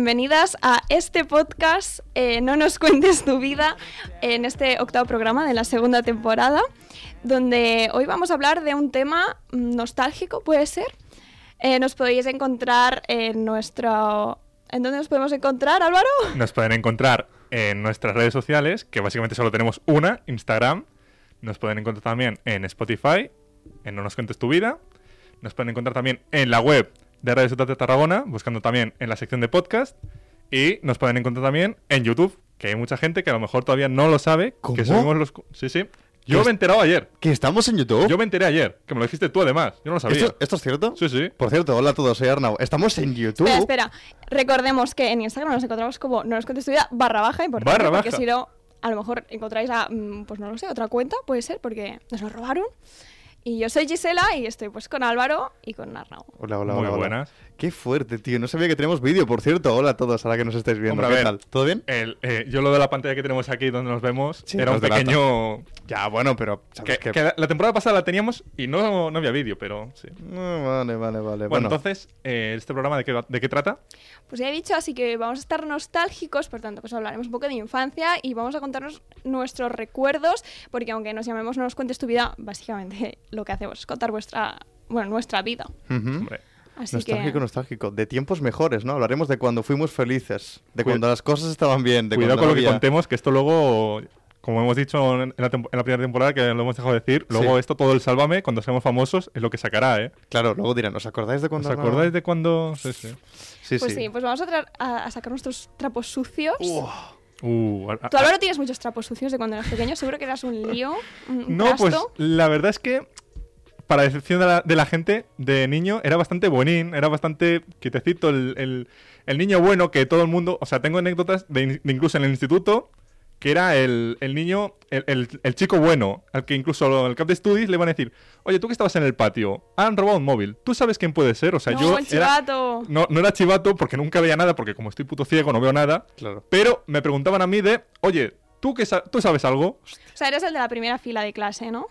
Bienvenidas a este podcast, eh, No nos cuentes tu vida, en este octavo programa de la segunda temporada, donde hoy vamos a hablar de un tema nostálgico, puede ser. Eh, nos podéis encontrar en nuestro... ¿En dónde nos podemos encontrar, Álvaro? Nos pueden encontrar en nuestras redes sociales, que básicamente solo tenemos una, Instagram. Nos pueden encontrar también en Spotify, en No nos cuentes tu vida. Nos pueden encontrar también en la web de Radio Ciudad de Tarragona, buscando también en la sección de podcast. Y nos pueden encontrar también en YouTube, que hay mucha gente que a lo mejor todavía no lo sabe. ¿Cómo? Que subimos los... Sí, sí. Yo me he enterado ayer. ¿Que estamos en YouTube? Yo me enteré ayer, que me lo dijiste tú además. Yo no lo sabía. ¿Esto, esto es cierto? Sí, sí. Por cierto, hola a todos, soy Arnau. Estamos en YouTube. Espera, espera. Recordemos que en Instagram nos encontramos como No nos cuentes tu vida barra baja, importante, Barra porque baja. si no, a lo mejor encontráis a, mm, pues no lo sé, otra cuenta, puede ser, porque nos lo robaron. Y yo soy Gisela y estoy pues con Álvaro y con Arnau. Hola, hola, Muy hola, hola. buenas. Qué fuerte, tío. No sabía que tenemos vídeo, por cierto. Hola a todos, ahora que nos estáis viendo. Hombre, a ¿Qué ver. tal? ¿Todo bien? El, eh, yo lo de la pantalla que tenemos aquí donde nos vemos Sí, era un nos delata. pequeño... Ya, bueno, pero... La- la temporada pasada la teníamos y no, no había vídeo, pero sí. No, vale, vale, vale. Bueno, Bueno, entonces, eh, ¿este programa de qué, va- de qué trata? Pues ya he dicho, así que vamos a estar nostálgicos, por tanto, pues hablaremos un poco de infancia y vamos a contarnos nuestros recuerdos, porque aunque nos llamemos No nos cuentes tu vida, básicamente lo que hacemos es contar vuestra, bueno, nuestra vida. ujú. Hombre, Así nostálgico, que... nostálgico. De tiempos mejores, ¿no? Hablaremos de cuando fuimos felices, de Cuida- cuando las cosas estaban bien, de cuidado cuando con lo no que había- contemos, que esto luego, como hemos dicho en la, en la primera temporada, que lo hemos dejado de decir, luego Sí. esto todo el Sálvame, cuando seamos famosos, es lo que sacará, ¿eh? Claro, luego dirán, ¿os acordáis de ¿Os cuando... Arnau- acordáis de cuando...? Sí, sí. Sí, Pues sí. sí, pues vamos a, a- a sacar nuestros trapos sucios. Uh, Tú, Álvaro, tienes muchos trapos sucios de cuando eras pequeño. Seguro que eras un lío, un No, pues trasto. la verdad es que, para excepción de la, de la gente, de niño, era bastante buenín, era bastante quietecito, el, el- el niño bueno que todo el mundo... O sea, tengo anécdotas de, de incluso en el instituto, que era el, el niño, el, el- el chico bueno, al que incluso en el cap de studies le van a decir, oye, tú que estabas en el patio, han robado un móvil, ¿tú sabes quién puede ser? O sea, no, yo... el era- chivato. no, no era chivato porque nunca veía nada, porque como estoy puto ciego no veo nada, Claro. pero me preguntaban a mí de, oye, ¿tú, que sa- ¿tú sabes algo? O sea, eres el de la primera fila de clase, ¿no?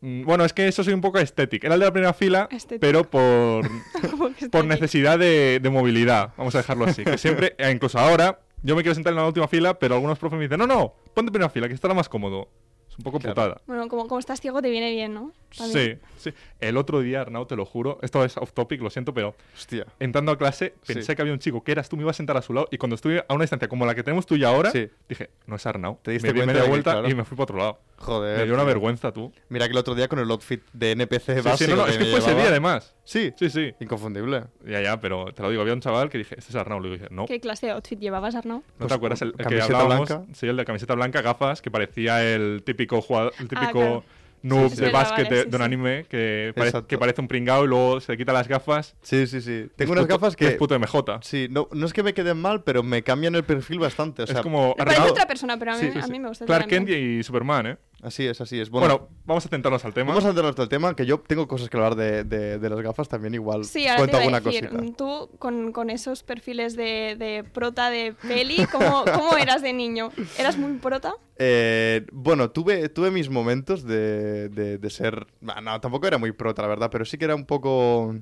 Mm, Bueno, es que eso soy un poco estético. Era el de la primera fila, Estético. pero por, por necesidad de, de movilidad. Vamos a dejarlo así. Que siempre, e incluso ahora, yo me quiero sentar en la última fila, pero algunos profes me dicen, no, no, ponte en primera fila, que estará más cómodo. Es un poco Claro. putada. Bueno, como, como estás ciego te viene bien, ¿no? También. Sí, sí. El otro día, Arnau, te lo juro, esto es off topic, lo siento, pero Hostia. entrando a clase Sí. pensé que había un chico que eras tú, me iba a sentar a su lado, y cuando estuve a una distancia como la que tenemos tú y ahora, Sí. dije, no es Arnau. Te diste me di media de que, vuelta claro. y me fui para otro lado. Joder. me dio una tío. vergüenza, tú. Mira que el otro día con el outfit de NPC Sí, básico sí, no, no, es que fue ese día además. Sí, Sí, sí. inconfundible. Ya, ya, pero te lo digo, había un chaval que dije, este es Arnau. Le dije, no. ¿Qué clase de outfit llevabas, Arnau? ¿No Pues, te acuerdas? El, el que hablábamos, blanca. Sí, el de camiseta blanca, gafas, que parecía el típico jugador, el típico Ah, claro. Noob Sí, sí, de básquet Vale, de, sí, de un anime que, pare- Exacto. que parece un pringao y luego se quita las gafas. Sí, sí, sí. Es Tengo unas puto- gafas que... Es puto MJ. Sí, no, no es que me queden mal, pero me cambian el perfil bastante. O sea, es como... Me parece otra persona, pero a mí, Sí, sí, a mí me gusta. Clark Kent y Superman, ¿eh? Así es, así es. Bueno, Bueno, vamos a tentarnos al tema. vamos a entrar al tema, que yo tengo cosas que hablar de, de, de las gafas también igual. Sí, ahora Cuento te iba a alguna decir, cosita. tú con, con esos perfiles de, de prota de peli, ¿cómo, ¿cómo eras de niño? ¿Eras muy prota? Eh, bueno, tuve, tuve mis momentos de, de, de ser... bah, No, tampoco era muy prota, la verdad, pero sí que era un poco...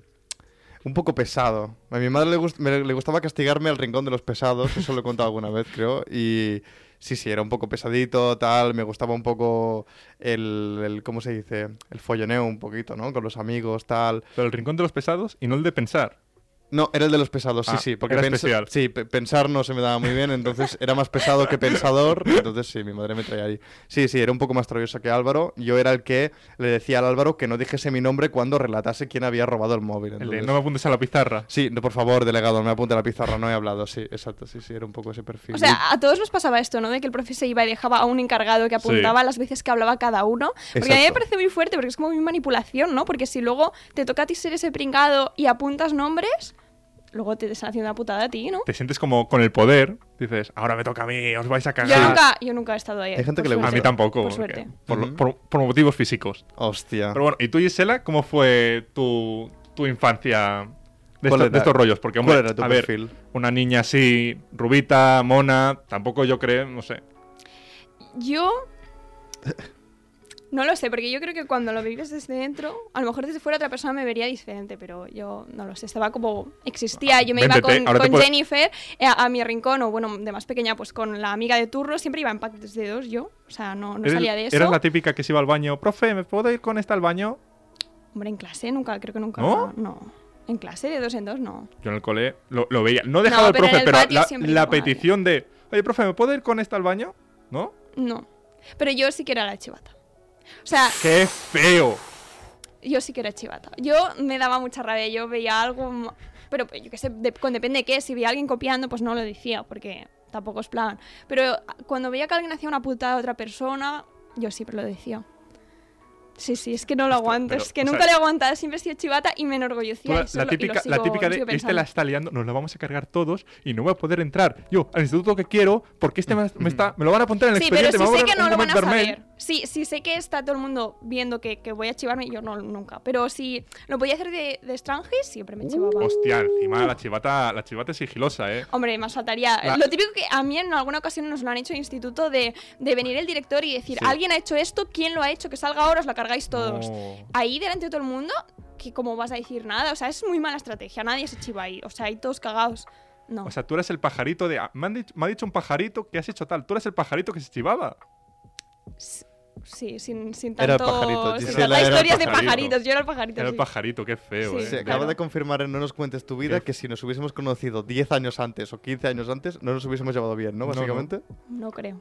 Un poco pesado. A mi madre le, gust- me- le gustaba castigarme al rincón de los pesados, eso lo he contado alguna vez, creo. Y sí, sí, era un poco pesadito, tal. Me gustaba un poco el, el ¿cómo se dice? El folloneo un poquito, ¿no? Con los amigos, tal. Pero el rincón de los pesados y no el de pensar. No, era el de los pesados, sí, Ah, sí. porque era especial. Sí, pe- pensar no se me daba muy bien, entonces era más pesado que pensador. Entonces sí, mi madre me traía ahí. Sí, sí, era un poco más travieso que Álvaro. Yo era el que le decía al Álvaro que no dijese mi nombre cuando relatase quién había robado el móvil. El de entonces- no me apuntes a la pizarra. Sí, no, por favor, delegado, no me apunte a la pizarra, no he hablado. Sí, exacto, sí, sí, era un poco ese perfil. O sea, a todos nos pasaba esto, ¿no? De que el profe se iba y dejaba a un encargado que apuntaba las veces que hablaba cada uno. Porque a mí me parece muy fuerte, porque es como muy manipulación, ¿no? Porque si luego te toca a ti ser ese pringado y apuntas nombres, luego te están haciendo una putada a ti, ¿no? Te sientes como con el poder. Dices, ahora me toca a mí, os vais a Yo cagar. nunca, yo nunca he estado ahí. Hay gente que le gusta. A mí tampoco. Por suerte. por, motivos físicos. Hostia. Pero bueno, ¿y tú, Gisela, cómo fue tu, tu infancia de, estos rollos? Porque, hombre, ¿Cuál era tu a ver, una niña así, rubita, mona, tampoco yo creo, no sé. Yo. No lo sé, porque yo creo que cuando lo vives desde dentro, a lo mejor desde fuera otra persona me vería diferente, pero yo no lo sé. Estaba como. Existía, yo me iba con, puedes- Jennifer eh, a, a mi rincón, o bueno, de más pequeña, pues con la amiga de turno, siempre iba en paquetes de dos yo. O sea, no, no ¿Eres- salía de eso. ¿Eras la típica que se iba al baño? Profe, ¿me puedo ir con esta al baño? Hombre, en clase nunca, creo que nunca. ¿No? No. En clase de dos en dos, no. Yo en el cole lo, lo veía. No dejaba el pero en profe, pero la, la petición de, oye, profe, ¿me puedo ir con esta al baño? ¿No? No. Pero yo sí que era la chivata. O sea, ¡Qué feo! Yo sí que era chivata. Yo me daba mucha rabia. Yo veía algo. Pero yo qué sé, de- con depende de qué. Si veía a alguien copiando, pues no lo decía, porque tampoco es plan. Pero cuando veía que alguien hacía una putada a otra persona, yo siempre lo decía. Sí, sí, es que no lo aguanto. pero, es que nunca sea, le he aguantado. Siempre he sido chivata y me enorgullecía. la, lo- lo típica, la sigo- típica de, este la está liando, nos la vamos a cargar todos y no voy a poder entrar yo al instituto que quiero porque este me, me está, me lo van a apuntar en el Sí, pero expediente. si me va sé a que no lo van a saber. Sí, sí sé que está todo el mundo viendo que, que voy a chivarme, yo no, nunca. Pero si lo podía hacer de, de extranjis, siempre me chivaba. Hostia, encima la chivata, la chivata es sigilosa, ¿eh? Hombre, más faltaría. La- Lo típico que a mí en alguna ocasión nos lo han hecho en instituto de, de venir el director y decir, Sí. alguien ha hecho esto, ¿quién lo ha hecho? Que salga ahora, os la cargáis todos. No. Ahí delante de todo el mundo, que como vas a decir nada, o sea, es muy mala estrategia, nadie se chiva ahí, o sea, hay todos cagados. No. O sea, tú eres el pajarito de... ah, Me, han dicho, me ha dicho un pajarito que has hecho tal. Tú eres el pajarito que se chivaba. sí, sin, sin Era el tanto... pajarito, sin era el historias de pajarito. pajaritos, yo era el pajarito. Era el sí. pajarito, qué feo, Sí. ¿eh? Se claro. acaba de confirmar en No nos cuentes tu vida ¿Qué? que si nos hubiésemos conocido 10 años antes o 15 años antes, no nos hubiésemos llevado bien, ¿no? No, no. Básicamente. No creo,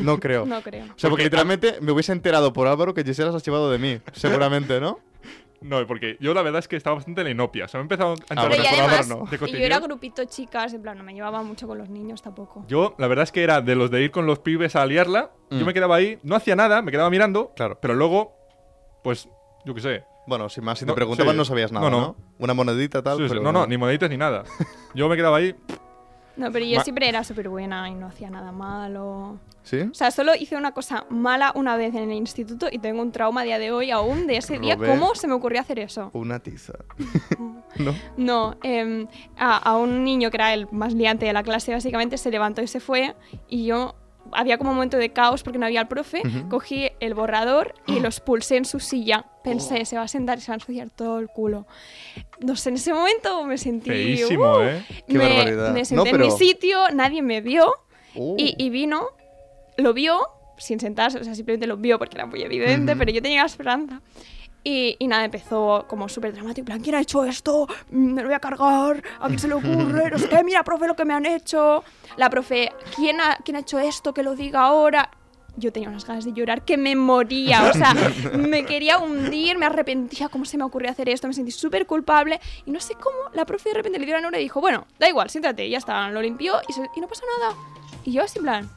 No, creo. no creo. O sea, porque Porque- literalmente me hubiese enterado por Álvaro que Gisela se ha llevado de mí. Seguramente, ¿no? No, porque yo la verdad es que estaba bastante en la inopia. O sea, me he empezado a Ah, Pero enterar y bueno, por ahora además, no. de y yo era grupito chicas, en plan, no me llevaba mucho con los niños tampoco. Yo, la verdad es que era de los de ir con los pibes a liarla. Mm. Yo me quedaba ahí, no hacía nada, me quedaba mirando. Claro. Pero luego, pues, yo qué sé. Bueno, sin más, si te No, preguntaban sí. no sabías nada, No, ¿no? no. Una monedita tal, Sí, sí, pero... No, no, ni moneditas ni nada. Yo me quedaba ahí. No, pero yo Ma- siempre era súper buena y no hacía nada malo. ¿Sí? O sea, solo hice una cosa mala una vez en el instituto y tengo un trauma a día de hoy aún de ese día. ¿Cómo se me ocurrió hacer eso? Una tiza. ¿No? No, em, a, a un niño que era el más liante de la clase, básicamente, se levantó y se fue. Y yo, había como un momento de caos porque no había el profe. Ujú. Cogí el borrador y los pulsé en su silla. Oh. Pensé, se va a sentar y se va a ensuciar todo el culo. No sé, en ese momento me sentí. Feísimo, uh, ¿eh? Qué me, barbaridad. me No, senté pero- en mi sitio, nadie me vio. Uh. Y, y vino, lo vio, sin sentarse, o sea, simplemente lo vio porque era muy evidente, pero yo tenía la esperanza. Y, y nada, empezó como súper dramático, en plan, ¿quién ha hecho esto? Mm, Me lo voy a cargar, ¿a quién se le ocurre? No sé qué, mira, profe, lo que me han hecho. La profe, ¿quién ha, ¿quién ha hecho esto? Que lo diga ahora. Yo tenía unas ganas de llorar que me moría, o sea, me quería hundir, me arrepentía, ¿cómo se me ocurrió hacer esto? Me sentí súper culpable y no sé cómo la profe de repente le dio la nora y dijo, bueno, da igual, siéntate, y ya está, lo limpió y, se- y no pasa nada. Y yo así en plan,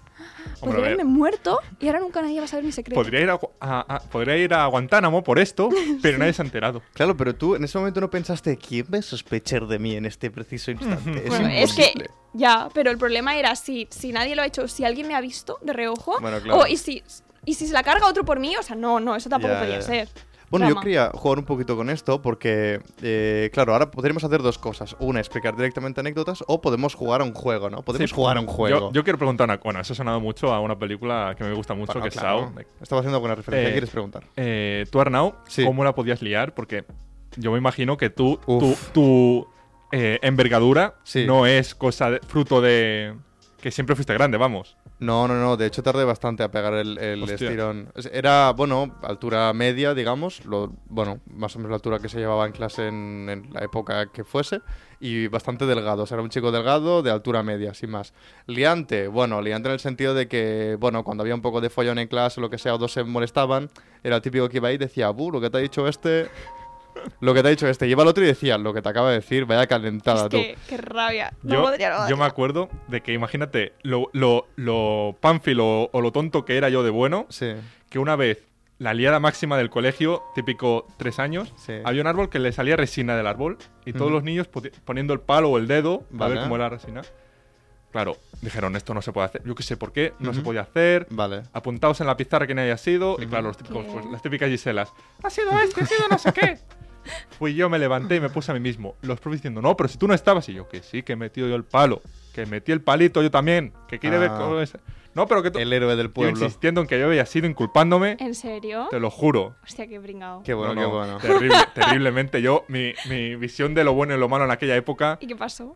Hombre, podría haberme muerto y ahora nunca nadie va a saber mi secreto. Podría ir a, Gu- a- a- podría ir a Guantánamo por esto, pero nadie se ha enterado. Claro, pero tú en ese momento no pensaste, ¿quién va a sospechar de mí en este preciso instante? Es Bueno, es que imposible. ya, pero el problema era si, si nadie lo ha hecho, si alguien me ha visto de reojo, Bueno, claro. o y si, y si se la carga otro por mí, o sea, no, no, eso tampoco Ya, podía ya. ser. Bueno, yo quería jugar un poquito con esto porque, eh, claro, ahora podríamos hacer dos cosas. Una, explicar directamente anécdotas o podemos jugar a un juego, ¿no? Podemos Sí, jugar a un juego. Yo, yo quiero preguntar una Bueno, eso ha sonado mucho a una película que me gusta mucho, Bueno, que es claro. Saw. Estaba haciendo alguna referencia. Eh, ¿Qué quieres preguntar? Eh, tú, Arnau, Sí. ¿cómo la podías liar? Porque yo me imagino que tú, tu, Uf. tu, eh, envergadura Sí. no es cosa de- fruto de que siempre fuiste grande, vamos. No, no, no. De hecho, tardé bastante a pegar el, estirón. Es- Era, bueno, altura media, digamos. Lo, bueno, más o menos la altura que se llevaba en clase en, en la época que fuese. Y bastante delgado. O sea, era un chico delgado de altura media, sin más. Liante, bueno, liante en el sentido de que, bueno, cuando había un poco de follón en clase o lo que sea, o dos se molestaban, era el típico que iba ahí y decía, buh, lo que te ha dicho este. Lo que te ha dicho este. Iba al otro y decía, lo que te acaba de decir, vaya calentada Es tú. que, qué rabia. No yo, podría, no yo me acuerdo de que, imagínate, lo, lo, lo pánfilo o lo tonto que era yo de bueno, Sí. que una vez la liada máxima del colegio, típico tres años. Sí. Había un árbol que le salía resina del árbol y todos los niños poni- poniendo el palo o el dedo a Vale. ver cómo era la resina. Claro, dijeron, esto no se puede hacer. Yo qué sé por qué, no se podía hacer. Vale. Apuntaos en la pizarra quién haya sido. Y claro, los típicos, pues, las típicas Giselas. Ha sido este, ha sido no sé qué. Fui yo, me levanté y me puse a mí mismo. Los profes diciendo, no, pero si tú no estabas. Y yo, que sí, que he metido yo el palo. Que metí el palito yo también. Que quiere ver Ah. cómo es. No, pero que tú. El héroe del Yo pueblo. insistiendo en que yo había sido inculpándome. ¿En serio? Te lo juro. Hostia, qué pringado. Qué bueno, No, qué no, bueno. Terrible, terriblemente. Yo, mi, mi visión de lo bueno y lo malo en aquella época. ¿Y qué pasó?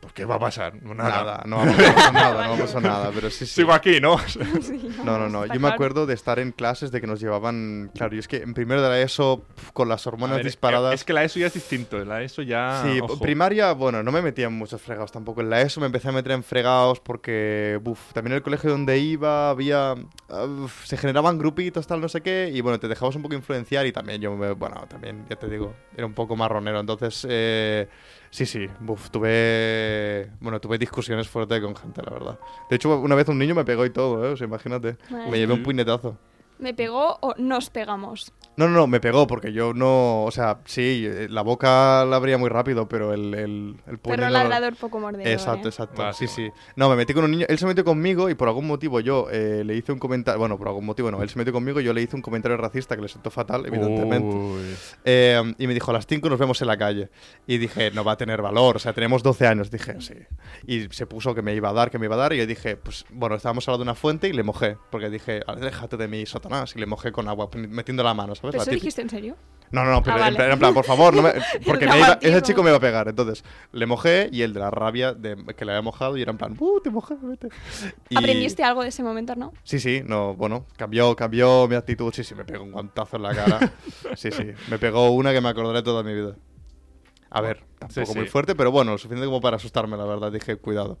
Pues, ¿qué va a pasar? Nada. Nada, no ha pasado nada, no ha pasado nada, pero sí, sí. Sigo aquí, ¿no? Sí, No, no, no. Yo me acuerdo de estar en clases de que nos llevaban. Claro, y es que en primero de la ESO, con las A hormonas ver, disparadas. Es que la ESO ya es distinto. La ESO ya. Sí, ojo. primaria, bueno, no me metía en muchos fregados tampoco. En la ESO me empecé a meter en fregados porque, buf, también el colegio donde iba había. Ah, uf, se generaban grupitos, tal, no sé qué, y bueno, te dejabas un poco influenciar y también yo, me- bueno, también, ya te digo, era un poco marronero. Entonces, eh, sí, sí, buf, tuve. Bueno, tuve discusiones fuertes con gente, la verdad. De hecho, una vez un niño me pegó y todo, ¿eh? O sea, imagínate. Me llevé un puñetazo. ¿Me pegó o nos pegamos? No, no, no, me pegó porque yo no. O sea, sí, eh, la boca la abría muy rápido, pero el, el, el puño. Perro ladrador poco mordedor. Exacto, ¿eh? exacto. Sí, sí. No, me metí con un niño. Él se metió conmigo y por algún motivo yo eh, le hice un comentario. Bueno, por algún motivo no. Él se metió conmigo y yo le hice un comentario racista que le sentó fatal, evidentemente. Eh, y me dijo, a las 5 nos vemos en la calle. Y dije, no va a tener valor. O sea, tenemos 12 años. Dije, sí. Y se puso que me iba a dar, que me iba a dar. Y yo dije, pues bueno, estábamos al lado de una fuente y le mojé. Porque dije, déjate de mí, Satanás. Y le mojé con agua, metiendo la mano, ¿sabes? ¿Pero La eso típica- dijiste en serio? no, no, no, pero Ah, en, vale. plan, en plan, por favor, no me- porque El me iba- ese chico me iba a pegar. Entonces, le mojé y el de la rabia de que le había mojado y era en plan, ¡uh, te mojé, vete! Y- ¿Aprendiste algo de ese momento, no? Sí, sí, no, bueno, cambió, cambió mi actitud. Sí, sí, me pegó un guantazo en la cara. Sí, sí, me pegó una que me acordaré toda mi vida. A ver, tampoco Sí, muy sí. fuerte, pero bueno, lo suficiente como para asustarme, la verdad. Dije, cuidado.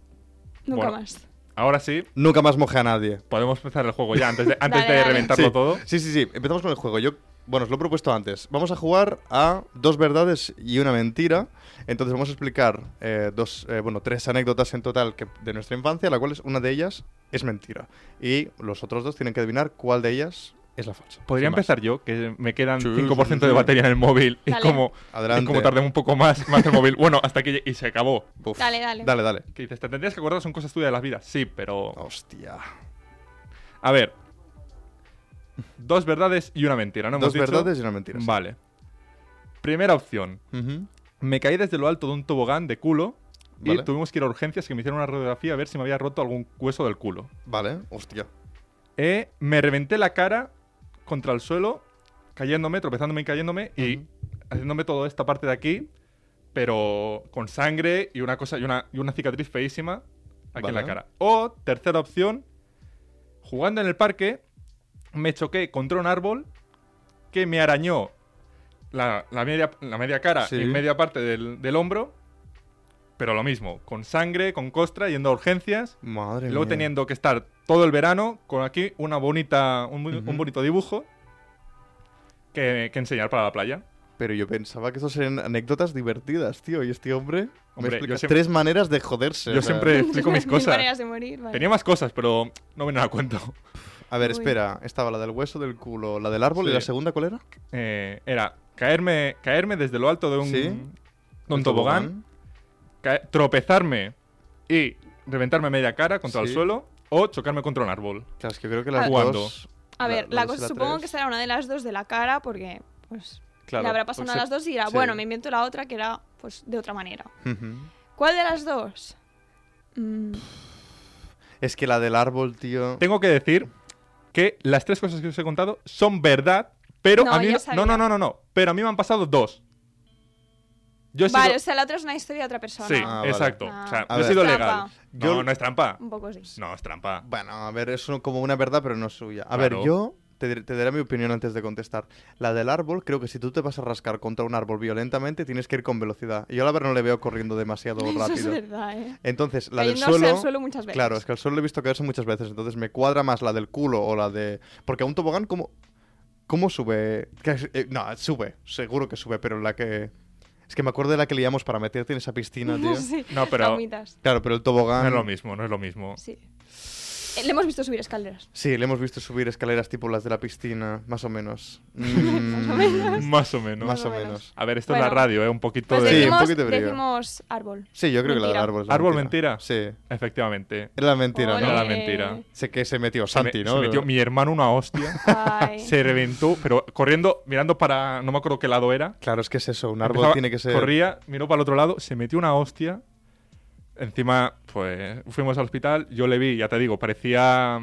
Nunca Bueno. más. Ahora sí, Nunca más mojé a nadie. podemos empezar el juego ya antes de, antes Dale, de dale. reventarlo sí. todo. Sí, sí, sí. Empezamos con el juego. Yo, bueno, os lo he propuesto antes. Vamos a jugar a dos verdades y una mentira. Entonces vamos a explicar eh, dos, eh, bueno, tres anécdotas en total que, de nuestra infancia, la cual es, una de ellas es mentira. Y los otros dos tienen que adivinar cuál de ellas es la falsa. Podría Sin más. empezar yo, que me quedan Sí, 5% sí, de batería en el móvil. Y Dale. como, Adelante. y como tardé un poco más, más el móvil. Bueno, hasta que lle- y se acabó. Uf. Dale, dale. Dale, dale. Que dices, te tendrías que acordar, son cosas tuyas de las vidas. Sí, pero. Hostia. A ver. Dos verdades y una mentira, ¿no? Hemos Dos dicho? verdades y una mentira. sí. Vale. Primera opción. Me caí desde lo alto de un tobogán de culo y Vale. tuvimos que ir a urgencias que me hicieron una radiografía a ver si me había roto algún hueso del culo. Vale, hostia. Eh, me reventé la cara contra el suelo, cayéndome, tropezándome y cayéndome y haciéndome toda esta parte de aquí, pero con sangre y una cosa y una, y una cicatriz feísima aquí en la cara. O tercera opción, jugando en el parque, me choqué contra un árbol que me arañó la, la media, la media cara Sí. y media parte del, del hombro, pero lo mismo, con sangre, con costra, yendo a urgencias. Madre Y luego mía. teniendo que estar todo el verano con aquí una bonita, un, bonito dibujo que, que enseñar para la playa. Pero yo pensaba que eso serían anécdotas divertidas, tío. Y este hombre, me Hombre, yo siempre- tres maneras de joderse. Yo siempre explico mis cosas. maneras de morir, vale. Tenía más cosas, pero no vienen a cuento. A ver, Uy. espera. Estaba la del hueso del culo, la del árbol y la segunda, ¿cuál era? Eh, era caerme, caerme desde lo alto de un, Sí. un tobogán, tropezarme y reventarme media cara contra el suelo o chocarme contra un árbol. Claro, es que creo que las Jugando. dos... A ver, la la cosa, supongo tres. que será una de las dos de la cara porque, pues, Claro, le habrá pasado una de las dos y dirá, sí. bueno, me invento la otra que era, pues, de otra manera. ¿Cuál de las dos? Mm, Es que la del árbol, tío... Tengo que decir que las tres cosas que os he contado son verdad, pero No, a mí no, no, no, no, no, pero a mí me han pasado dos. Yo he Vale, sido- o sea, la otra es una historia de otra persona. Sí, Ah, vale. exacto. Ah. O sea, yo he sido legal. Yo- No, no es trampa. Un poco sí. No, es trampa. Bueno, a ver, es como una verdad, pero no es suya. A Claro. ver, yo te, daré mi opinión antes de contestar. La del árbol, creo que si tú te vas a rascar contra un árbol violentamente, tienes que ir con velocidad. Y yo la verdad no le veo corriendo demasiado Eso es rápido. verdad, ¿eh? Entonces, la del suelo... al suelo muchas veces. Claro, es que al suelo lo he visto caerse muchas veces, entonces me cuadra más la del culo o la de... Porque a un tobogán, ¿cómo, cómo sube? Eh, no, sube, seguro que sube, pero la que... Es que me acuerdo de la que liamos para meterte en esa piscina, tío. Sí, No, pero-. Claro, pero el tobogán... No es lo mismo, no es lo mismo. Sí. Eh, Le hemos visto subir escaleras. Sí, le hemos visto subir escaleras tipo las de la piscina, más o menos. Mm, Más o menos. Más o menos. A ver, esto es la Bueno. radio, ¿eh? Un poquito Pues de... Sí, un decimos, poquito de brillo. decimos árbol. Sí, yo creo que la del Mentira. árbol es la ¿Árbol mentira. mentira? Sí. Efectivamente. Era la mentira, Ole. Era ¿no? la mentira. Sé que se metió Se me- Santi, se ¿no? metió mi hermano una hostia. Ay. se reventó, pero corriendo, mirando para... No me acuerdo qué lado era. Claro, es que es eso, un árbol Empezaba- tiene que ser... Corría, miró para el otro lado, se metió una hostia. Encima, pues fuimos al hospital, yo le vi, ya te digo, parecía.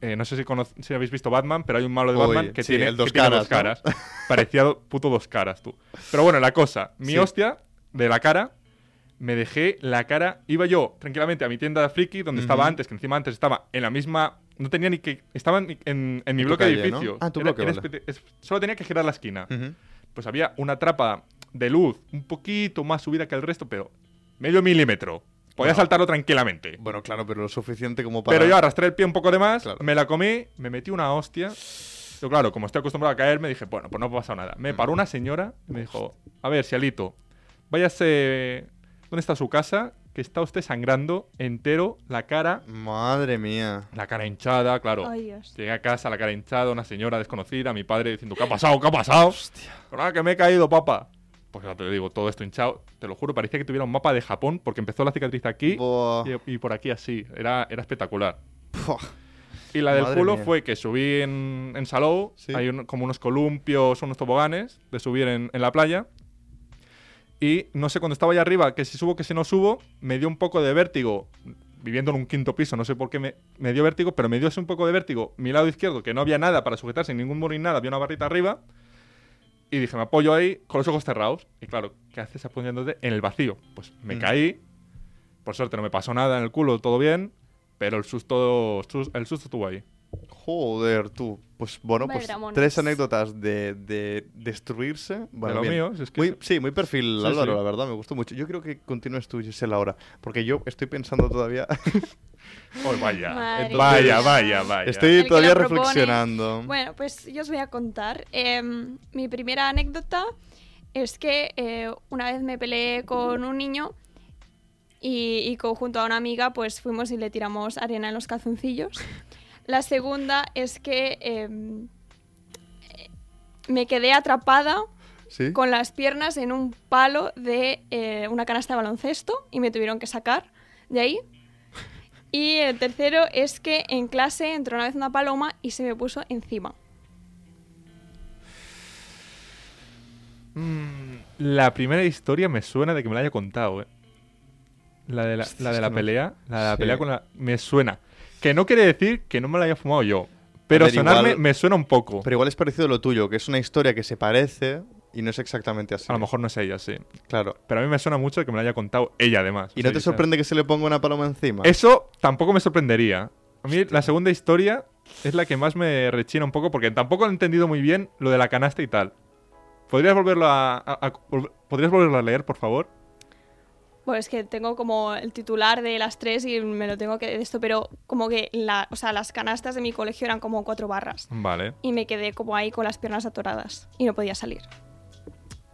eh, no sé si, si habéis visto Batman, pero hay un malo de Batman que, sí, tiene, dos que tiene dos caras, caras. parecía puto dos caras, tú. Pero bueno, la cosa, mi Sí. hostia de la cara, me dejé la cara. Iba yo tranquilamente a mi tienda de friki, donde estaba antes, que encima antes estaba en la misma. No tenía ni que. Estaba en, mi- en- en mi bloque calle, de ¿no? edificios. Ah, tu Era- bloque, era vale. espe- es- solo tenía que girar la esquina pues había una trapa de luz un poquito más subida que el resto, pero medio milímetro. Podía Bueno. saltarlo tranquilamente. Bueno, claro, pero lo suficiente como para... Pero yo arrastré el pie un poco de más, Claro. me la comí, me metí una hostia. Yo, claro, como estoy acostumbrado a caer, me dije, bueno, pues no pasa nada. Me Mm. paró una señora y me dijo, a ver, Sialito, váyase... ¿Dónde está su casa? Que está usted sangrando entero la cara, Madre mía. la cara hinchada, claro. Dios. Llegué a casa, la cara hinchada, una señora desconocida, mi padre diciendo, ¿qué ha pasado? ¿Qué ha pasado? Hostia. que me he caído, papá. Pues ya te digo, todo esto hinchado, te lo juro, parecía que tuviera un mapa de Japón, porque empezó la cicatriz aquí y, y por aquí así. Era, era espectacular. Y la del Madre culo mía. fue que subí en, en Salou, Sí. hay un- como unos columpios, unos toboganes de subir en, en la playa. Y no sé, cuando estaba allá arriba, que si subo, que si no subo, me dio un poco de vértigo. Viviendo en un quinto piso, no sé por qué me, me dio vértigo, pero me dio así un poco de vértigo. Mi lado izquierdo, que no había nada para sujetarse, ningún muro ni nada, había una barrita arriba. Y dije, me apoyo ahí con los ojos cerrados. Y claro, ¿qué haces apoyándote en el vacío? Pues me Mm. caí. Por suerte no me pasó nada en el culo, todo bien. Pero el susto, sus- el susto estuvo ahí. Joder, tú. Pues bueno, pues tres anécdotas de, de destruirse. Bueno, lo bien. mío, si es que Muy- sí, muy perfil Sí, Álvaro, sí. la verdad, me gustó mucho. Yo creo que continúes tú, Gisela, ahora. Porque yo estoy pensando todavía. Oh, vaya. Madre vaya, vaya, vaya. estoy El todavía reflexionando. Bueno, pues yo os voy a contar. Em, mi primera anécdota es que eh, una vez me peleé con un niño y, y junto a una amiga pues fuimos y le tiramos arena en los calzoncillos. La segunda es que em, eh, me quedé atrapada ¿Sí? con las piernas en un palo de eh, una canasta de baloncesto y me tuvieron que sacar de ahí. Y el tercero es que en clase entró una vez una paloma y se me puso encima. Mm, la primera historia me suena de que me la haya contado, eh. La de la, Hostia, la, de la pelea. La de la Sí. pelea con la. Me suena. Que no quiere decir que no me la haya fumado yo. Pero ver, sonarme igual- me suena un poco. Pero igual es parecido a lo tuyo, que es una historia que se parece y no es exactamente así. A lo mejor no es ella, sí. Claro. Pero a mí me suena mucho que me la haya contado ella, además. ¿Y no sea, te sorprende que se le ponga una paloma encima? Eso tampoco me sorprendería. A mí la segunda historia es la que más me rechina un poco porque tampoco he entendido muy bien lo de la canasta y tal. ¿Podrías volverlo a, a- a- vol- ¿podrías volverlo a leer, por favor? Pues que tengo como el titular de las tres y me lo tengo que de esto, pero como que la, o sea, las canastas de mi colegio eran como cuatro barras Vale. y me quedé como ahí con las piernas atoradas y no podía salir.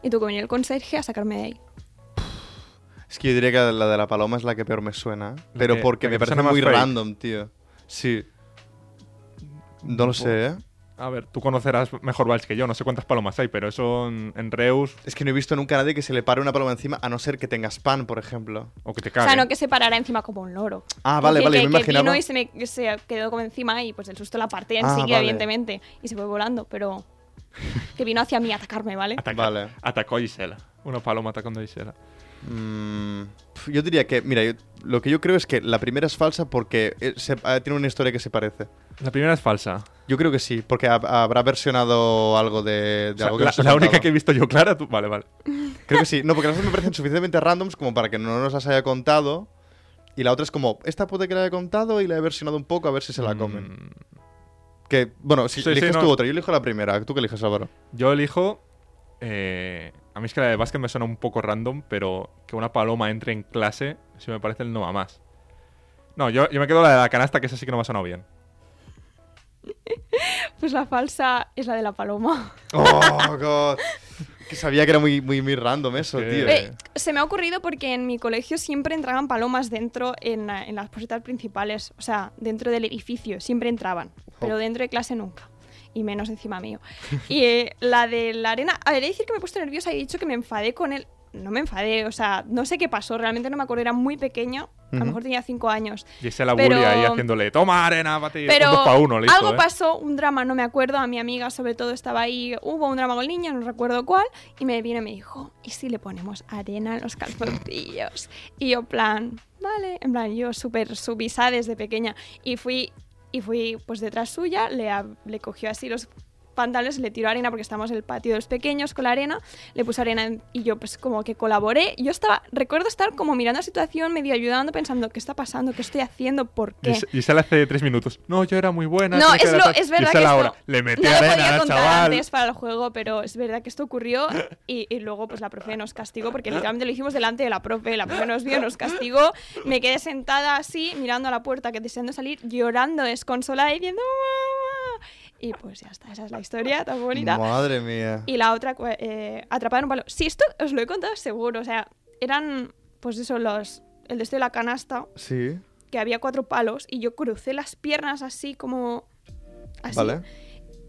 Y tuvo que venir el conserje a sacarme de ahí. Es que yo diría que la de la paloma es la que peor me suena. Pero que- porque me que parece muy fake. random, tío. Sí. No lo sé, ¿eh? A ver, tú conocerás mejor Vals que yo, no sé cuántas palomas hay, pero eso en, en Reus Es que no he visto nunca a nadie que se le pare una paloma encima, a no ser que tengas pan, por ejemplo. o que te O cague. sea, no que se parara encima como un loro. Ah, vale, vale, yo me que, que imaginaba. vino y se me se quedó como encima y pues el susto la partí Ah, enseguida, vale. evidentemente. Y se fue volando, pero que vino hacia mí a atacarme, ¿vale? Ataca- Vale. Atacó a Gisela. Una paloma atacando a Gisela. Mm, yo diría que, mira, yo- lo que yo creo es que la primera es falsa porque eh, se- ah, tiene una historia que se parece. La primera es falsa. Yo creo que sí, porque hab- habrá versionado algo de, de O sea, algo que la, única que he visto yo clara, tú... Vale, vale. Creo que sí. No, porque las dos me parecen suficientemente randoms como para que no nos las haya contado. Y la otra es como, esta puede que la haya contado y la he versionado un poco a ver si se la comen. Mm, Que, bueno, si Sí, sí, eliges no. tú otra, yo elijo la primera. ¿Tú qué eliges, Álvaro? Yo elijo... eh, a mí es que la de básquet me suena un poco random, pero que una paloma entre en clase, si me parece el no va más. No, yo, yo me quedo la de la canasta, que esa sí que no me ha sonado bien. Pues la falsa es la de la paloma. ¡Oh, God! Que sabía que era muy, muy, muy random eso, tío. Eh, se me ha ocurrido porque en mi colegio siempre entraban palomas dentro en, la- en las posetas principales, o sea, dentro del edificio, siempre entraban, pero dentro de clase nunca. Y menos encima mío. Y eh, la de la arena, a ver, he de decir que me he puesto nerviosa y he dicho que me enfadé con él. No me enfadé, o sea, no sé qué pasó, realmente no me acuerdo, era muy pequeño, a lo mejor tenía cinco años. Y ese la Pero- ahí haciéndole, toma arena, bate. Pero Un dos pa' uno, listo, algo ¿eh? pasó, un drama, no me acuerdo, a mi amiga sobre todo estaba ahí, hubo un drama con el niño, no recuerdo cuál, y me vino y me dijo, ¿y si le ponemos arena en los calzoncillos? Y yo, plan, vale, en plan, yo súper subisa desde pequeña, y fui, y fui pues detrás suya, le, le cogió así los pantalones, le tiró arena porque estábamos en el patio de los pequeños con la arena, le puse arena en- y yo pues como que colaboré. Yo estaba, recuerdo estar como mirando la situación, medio ayudando, pensando, ¿qué está pasando? ¿Qué estoy haciendo? ¿Por Y, qué? s- y sale hace tres minutos. No, yo era muy buena. No, es, lo, tal". es Y verdad que ahora, le metí no lo arena, podía contar chaval. antes para el juego, pero es verdad que esto ocurrió y, y luego pues la profe nos castigó porque literalmente lo hicimos delante de la profe, la profe nos vio, nos castigó, me quedé sentada así mirando a la puerta que deseando salir, llorando desconsolada y diciendo mamá y pues ya está, esa es la historia tan bonita. Madre mía. Y la otra, eh, atrapada en un palo. Sí, esto os lo he contado seguro, o sea, eran pues eso los el de la canasta Sí, que había cuatro palos y yo crucé las piernas así como así vale.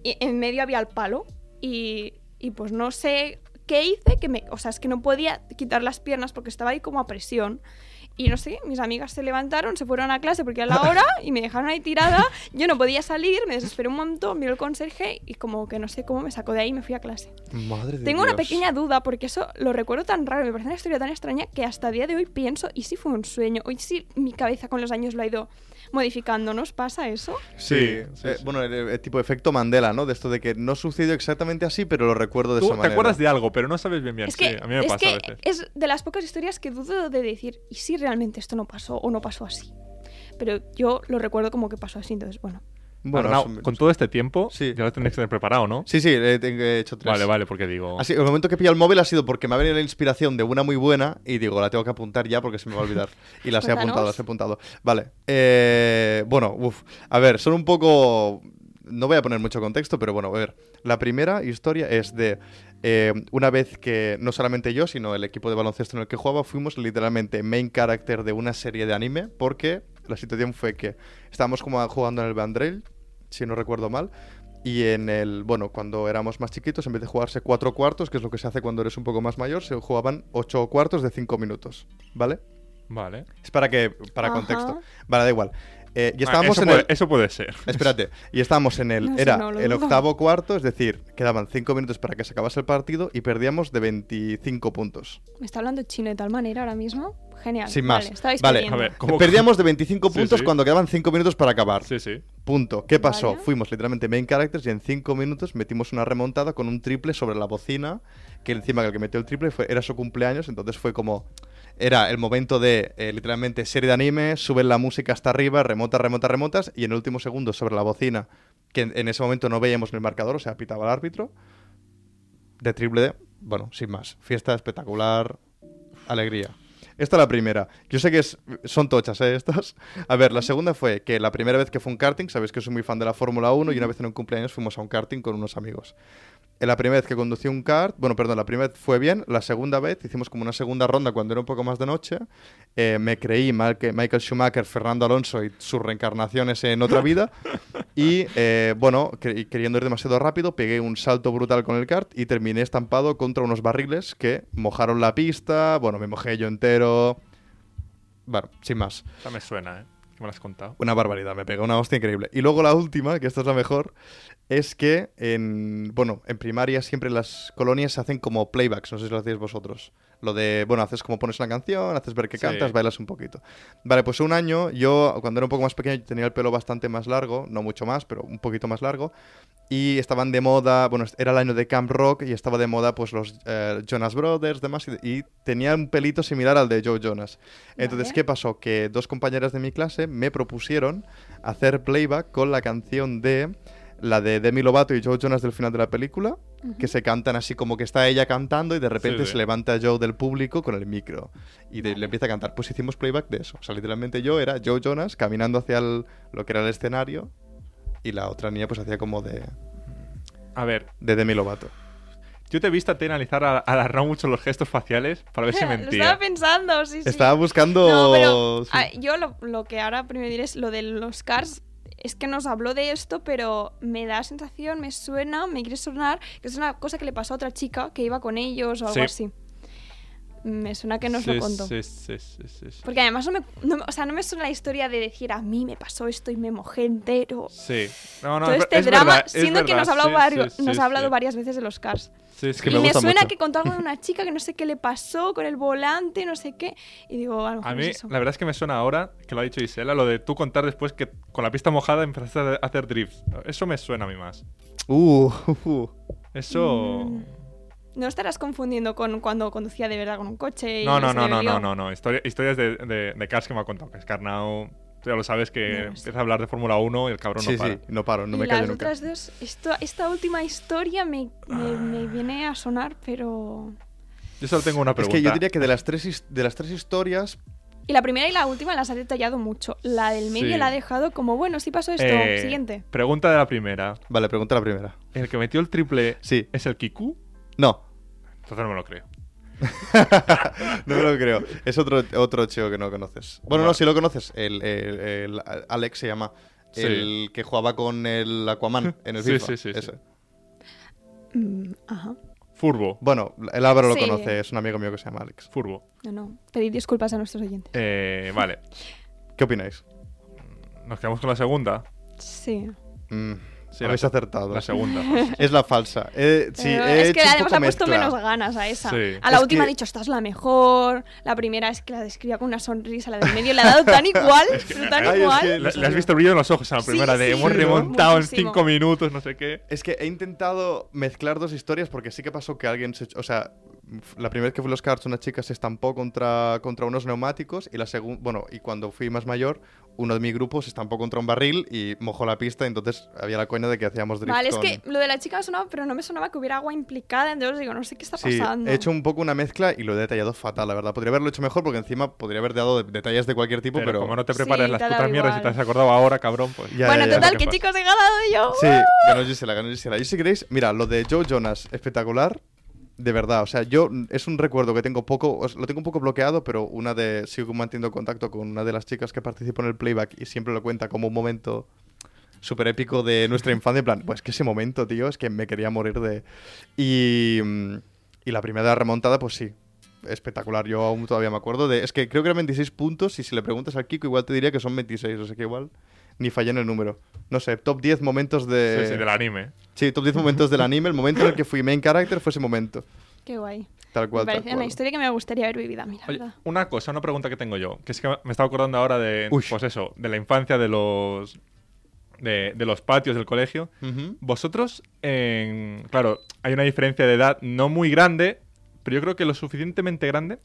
y en medio había el palo y, y pues no sé qué hice que me o sea es que no podía quitar las piernas porque estaba ahí como a presión y no sé mis amigas se levantaron se fueron a clase porque era la hora y me dejaron ahí tirada yo no podía salir me desesperé un montón miró el conserje y como que no sé cómo me sacó de ahí y me fui a clase Madre de tengo una Dios. pequeña duda porque eso lo recuerdo tan raro, me parece una historia tan extraña que hasta el día de hoy pienso, ¿y si fue un sueño? ¿O y si mi cabeza con los años lo ha ido modificando? ¿Nos pasa eso? Sí, Sí, sí, eh, sí. bueno, el, el tipo de efecto Mandela, ¿no? De esto de que no sucedió exactamente así, pero lo recuerdo de Tú esa te manera. acuerdas de algo, pero no sabes bien bien. es sí, que, a mí me es, pasa que a veces. es de las pocas historias que dudo de decir, ¿y si realmente esto no pasó o no pasó así? Pero yo lo recuerdo como que pasó así, entonces bueno. Bueno, Arnau, con todo este tiempo, Sí. ya lo tendréis que tener preparado, ¿no? Sí, sí, he, he hecho tres. Vale, vale, porque digo. Así, el momento que he pillado el móvil ha sido porque me ha venido la inspiración de una muy buena y digo, la tengo que apuntar ya porque se me va a olvidar. Y las he apuntado, las he apuntado. Vale. eh, bueno, uff. A ver, son un poco... No voy a poner mucho contexto, pero bueno, a ver. La primera historia es de eh, una vez que no solamente yo, sino el equipo de baloncesto en el que jugaba, fuimos literalmente main character de una serie de anime porque la situación fue que estábamos como jugando en el Bandrel, si no recuerdo mal, y en el, bueno, cuando éramos más chiquitos, en vez de jugarse cuatro cuartos, que es lo que se hace cuando eres un poco más mayor, se jugaban ocho cuartos de cinco minutos, ¿vale? Vale. Es para que, para Ajá. contexto. Vale, da igual. Eh, y Ah, estábamos eso, en puede, el... eso puede ser. Espérate, y estábamos en el... No era no el octavo cuarto, es decir, quedaban cinco minutos para que se acabase el partido y perdíamos de 25 puntos. ¿Me está hablando chino de tal manera ahora mismo? Genial. Sin más. Vale, estabais Vale. perdiendo. A ver, ¿cómo- Perdíamos de 25 Sí, puntos sí. cuando quedaban cinco minutos para acabar. Sí, sí. Punto. ¿Qué pasó? Vale. Fuimos literalmente main characters y en cinco minutos metimos una remontada con un triple sobre la bocina, que encima que el que metió el triple fue, era su cumpleaños, entonces fue como... Era el momento de, eh, literalmente, serie de anime, suben la música hasta arriba, remontas, remontas, remontas, y en el último segundo sobre la bocina, que en, ese momento no veíamos en el marcador, o sea, pitaba el árbitro, de triple D, bueno, sin más. Fiesta espectacular, alegría. Esta es la primera. Yo sé que son tochas, ¿eh? Estas. A ver, la segunda fue que la primera vez que fue un karting, sabéis que soy muy fan de la Fórmula 1 y una vez en un cumpleaños fuimos a un karting con unos amigos. En la primera vez que conducí un kart, bueno, perdón, la primera vez fue bien, la segunda vez hicimos como una segunda ronda cuando era un poco más de noche. Eh, me creí mal que Michael Schumacher, Fernando Alonso y sus reencarnaciones en otra vida. Y eh, bueno, que- queriendo ir demasiado rápido, pegué un salto brutal con el kart y terminé estampado contra unos barriles que mojaron la pista. Bueno, me mojé yo entero. Bueno, sin más. Esa me suena, ¿eh? Me lo has contado. Una barbaridad, me pegó una hostia increíble. Y luego la última, que esta es la mejor, es que en, bueno, en primaria siempre las colonias se hacen como playbacks, no sé si lo hacéis vosotros. Lo de, bueno, haces como pones una canción, haces ver que Sí. cantas, bailas un poquito. Vale, pues un año, yo cuando era un poco más pequeño tenía el pelo bastante más largo, no mucho más, pero un poquito más largo. Y estaban de moda, bueno, era el año de Camp Rock y estaba de moda pues los eh, Jonas Brothers, demás, y, y tenía un pelito similar al de Joe Jonas. Entonces, Vale. ¿qué pasó? Que dos compañeras de mi clase me propusieron hacer playback con la canción de la de Demi Lovato y Joe Jonas del final de la película, que se cantan así como que está ella cantando y de repente sí. se levanta Joe del público con el micro y de- le empieza a cantar. Pues hicimos playback de eso. O sea, literalmente yo era Joe Jonas caminando hacia el- lo que era el escenario y la otra niña pues hacía como de, A ver, de Demi Lovato. Yo te he visto a ti analizar a, a la Raúl mucho los gestos faciales para ver si Lo mentía. estaba pensando, sí, sí. Estaba buscando... No, pero sí. ah, yo lo, lo que ahora primero diré es lo de los cars. Es que nos habló de esto, pero me da sensación, me suena, me quiere sonar, que es una cosa que le pasó a otra chica que iba con ellos o algo Sí. así. Me suena que nos sí, lo contó. Sí, sí, sí, sí, sí. Porque además no me, no me- o sea, no me suena la historia de decir a mí me pasó esto y me mojé entero. Sí. No, no, Todo este es drama, verdad, es siendo que verdad, nos ha hablado, sí, varios- sí, nos ha hablado sí. varias veces de los cars. Sí, es que y me me, gusta suena mucho. que contó algo de una chica que no sé qué le pasó con el volante, no sé qué. Y digo, a lo mejor A mí, es eso. la verdad es que me suena ahora, que lo ha dicho Isela, lo de tú contar después que con la pista mojada empezaste a hacer drifts. Eso me suena a mí más. Uh, uh, uh. Eso... Mm. No estarás confundiendo con cuando conducía de verdad con un coche. y No, no, no, no, no, no, no. Historia- historias de, de, de Cars que me ha contado. Que es Carnao, tú ya lo sabes, que No, empieza a hablar de Fórmula 1 y el cabrón Sí, no para. sí, no paro, no me las callo nunca. otras dos, esto, esta última historia me, me, Ah. me viene a sonar, pero... Yo solo tengo una Es pregunta. que yo diría que de las tres, de las tres historias, Y la primera y la última las ha detallado mucho. La del medio Sí. la ha dejado como, bueno, sí pasó esto. Eh, Siguiente. Pregunta de la primera. vale, pregunta la primera. ¿El que metió el triple Sí. es el Kiku? No, Entonces no me lo creo. no me lo creo. Es otro, otro chico que no conoces. Bueno, no, si lo conoces. El, el- el- Alex se llama. Sí. El que jugaba con el Aquaman en el Sí, FIFA. sí, sí, sí. ese. Mm, ajá. Furbo. Bueno, el Álvaro lo conoce, es un amigo mío que se llama Alex. Furbo. No, no. Pedir disculpas a nuestros oyentes. Eh, vale. ¿Qué opináis? Nos quedamos con la segunda. Sí. Mm, Sí, habéis la- acertado. La segunda. Es la falsa. Eh, sí, Pero he es que además poco ha puesto mezcla. menos ganas a esa. Sí. A la Es última que- ha dicho, esta es la mejor. La primera es que la describía con una sonrisa. La del medio le ha dado tan igual. tan ay, es igual. que Le, le has visto el brillo en los ojos a la Sí, primera de sí, hemos remontado en cinco minutos, no sé qué. Es que he intentado mezclar dos historias porque sí que pasó que alguien se... O sea, la primera vez que fui a los karts una chica se estampó contra, contra unos neumáticos y la segunda... Bueno, y cuando fui más mayor, uno de mi grupo se estampó contra un barril y mojó la pista y entonces había la coña de que hacíamos drift Vale, es que lo de la chica me sonaba, pero no me sonaba que hubiera agua implicada. Entonces digo, no sé qué está Sí, pasando. he hecho un poco una mezcla y lo he detallado fatal, la verdad. Podría haberlo hecho mejor porque encima podría haber dado de- detalles de cualquier tipo, Pero, pero... como no te preparas las putas mierdas y te has acordado ahora, cabrón, pues... Ya, bueno, ya, ya. total, ¿Qué que chicos he ganado yo. Sí, ganó Gisela, ganó Gisela. Yo si queréis, mira, lo de Joe Jonas, espectacular. De verdad, o sea, yo es un recuerdo que tengo poco, lo tengo un poco bloqueado, pero una de sigo manteniendo contacto con una de las chicas que participó en el playback y siempre lo cuenta como un momento súper épico de nuestra infancia, en plan, pues que ese momento, tío, es que me quería morir de... Y, mm, y la primera remontada, pues sí, espectacular, yo aún todavía me acuerdo de... Es que creo que eran 26 puntos y si le preguntas al Kiko igual te diría que son 26, o sea que igual ni fallé en el número. No sé, top 10 momentos de... Sí, sí, del anime. Sí, top 10 momentos del anime. El momento en el que fui main character fue ese momento. Qué guay. Tal Me cual, tal parece una historia que me gustaría haber vivido a mí, la Oye, verdad. una cosa, una pregunta que tengo yo, que es que me estaba acordando ahora de, Uy. pues eso, de la infancia, de los, de, de los patios del colegio. Vosotros, en, claro, hay una diferencia de edad no muy grande, pero yo creo que lo suficientemente grande